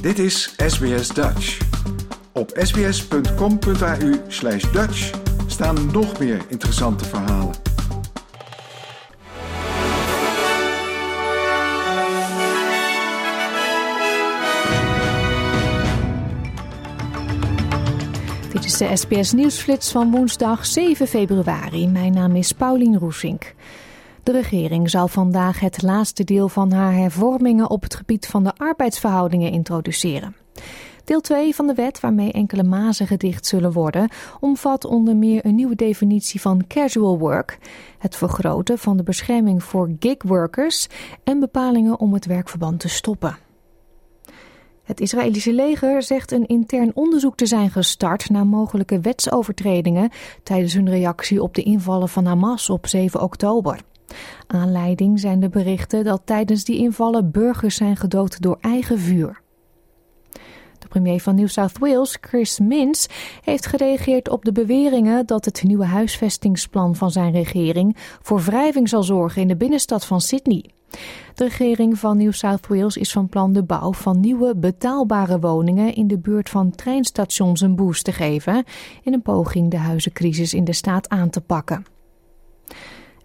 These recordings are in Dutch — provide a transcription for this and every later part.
Dit is SBS Dutch. Op sbs.com.au slash Dutch staan nog meer interessante verhalen. Dit is de SBS Nieuwsflits van woensdag 7 februari. Mijn naam is Paulien Roesink. De regering zal vandaag het laatste deel van haar hervormingen op het gebied van de arbeidsverhoudingen introduceren. Deel 2 van de wet, waarmee enkele mazen gedicht zullen worden, omvat onder meer een nieuwe definitie van casual work, het vergroten van de bescherming voor gigworkers en bepalingen om het werkverband te stoppen. Het Israëlische leger zegt een intern onderzoek te zijn gestart naar mogelijke wetsovertredingen tijdens hun reactie op de invallen van Hamas op 7 oktober. Aanleiding zijn de berichten dat tijdens die invallen burgers zijn gedood door eigen vuur. De premier van New South Wales, Chris Minns, heeft gereageerd op de beweringen dat het nieuwe huisvestingsplan van zijn regering voor wrijving zal zorgen in de binnenstad van Sydney. De regering van New South Wales is van plan de bouw van nieuwe betaalbare woningen in de buurt van treinstations een boost te geven in een poging de huizencrisis in de staat aan te pakken.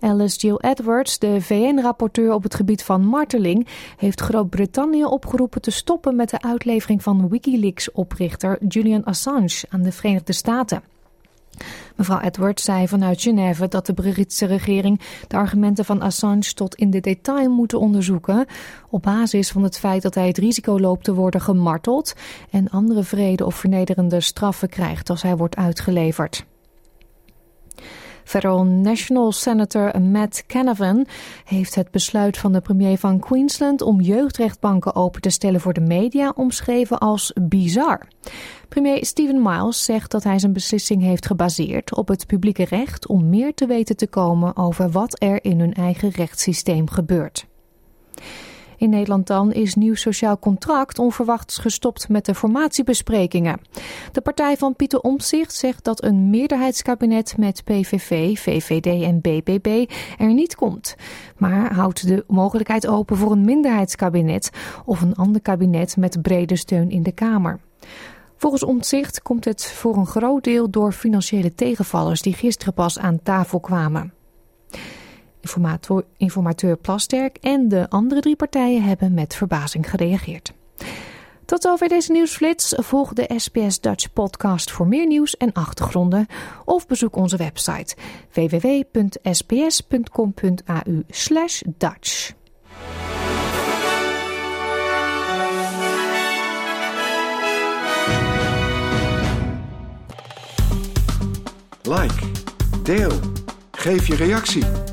Alice Jill Edwards, de VN-rapporteur op het gebied van marteling, heeft Groot-Brittannië opgeroepen te stoppen met de uitlevering van Wikileaks-oprichter Julian Assange aan de Verenigde Staten. Mevrouw Edwards zei vanuit Genève dat de Britse regering de argumenten van Assange tot in de detail moet onderzoeken, op basis van het feit dat hij het risico loopt te worden gemarteld en andere vrede of vernederende straffen krijgt als hij wordt uitgeleverd. Federal National Senator Matt Canavan heeft het besluit van de premier van Queensland om jeugdrechtbanken open te stellen voor de media omschreven als bizar. Premier Stephen Miles zegt dat hij zijn beslissing heeft gebaseerd op het publieke recht om meer te weten te komen over wat er in hun eigen rechtssysteem gebeurt. In Nederland dan is Nieuw Sociaal Contract onverwachts gestopt met de formatiebesprekingen. De partij van Pieter Omtzigt zegt dat een meerderheidskabinet met PVV, VVD en BBB er niet komt. Maar houdt de mogelijkheid open voor een minderheidskabinet of een ander kabinet met brede steun in de Kamer. Volgens Omtzigt komt het voor een groot deel door financiële tegenvallers die gisteren pas aan tafel kwamen. Informateur, Plasterk en de andere drie partijen hebben met verbazing gereageerd. Tot over deze nieuwsflits. Volg de SBS Dutch podcast voor meer nieuws en achtergronden. Of bezoek onze website www.sbs.com.au Dutch. Like, deel, geef je reactie.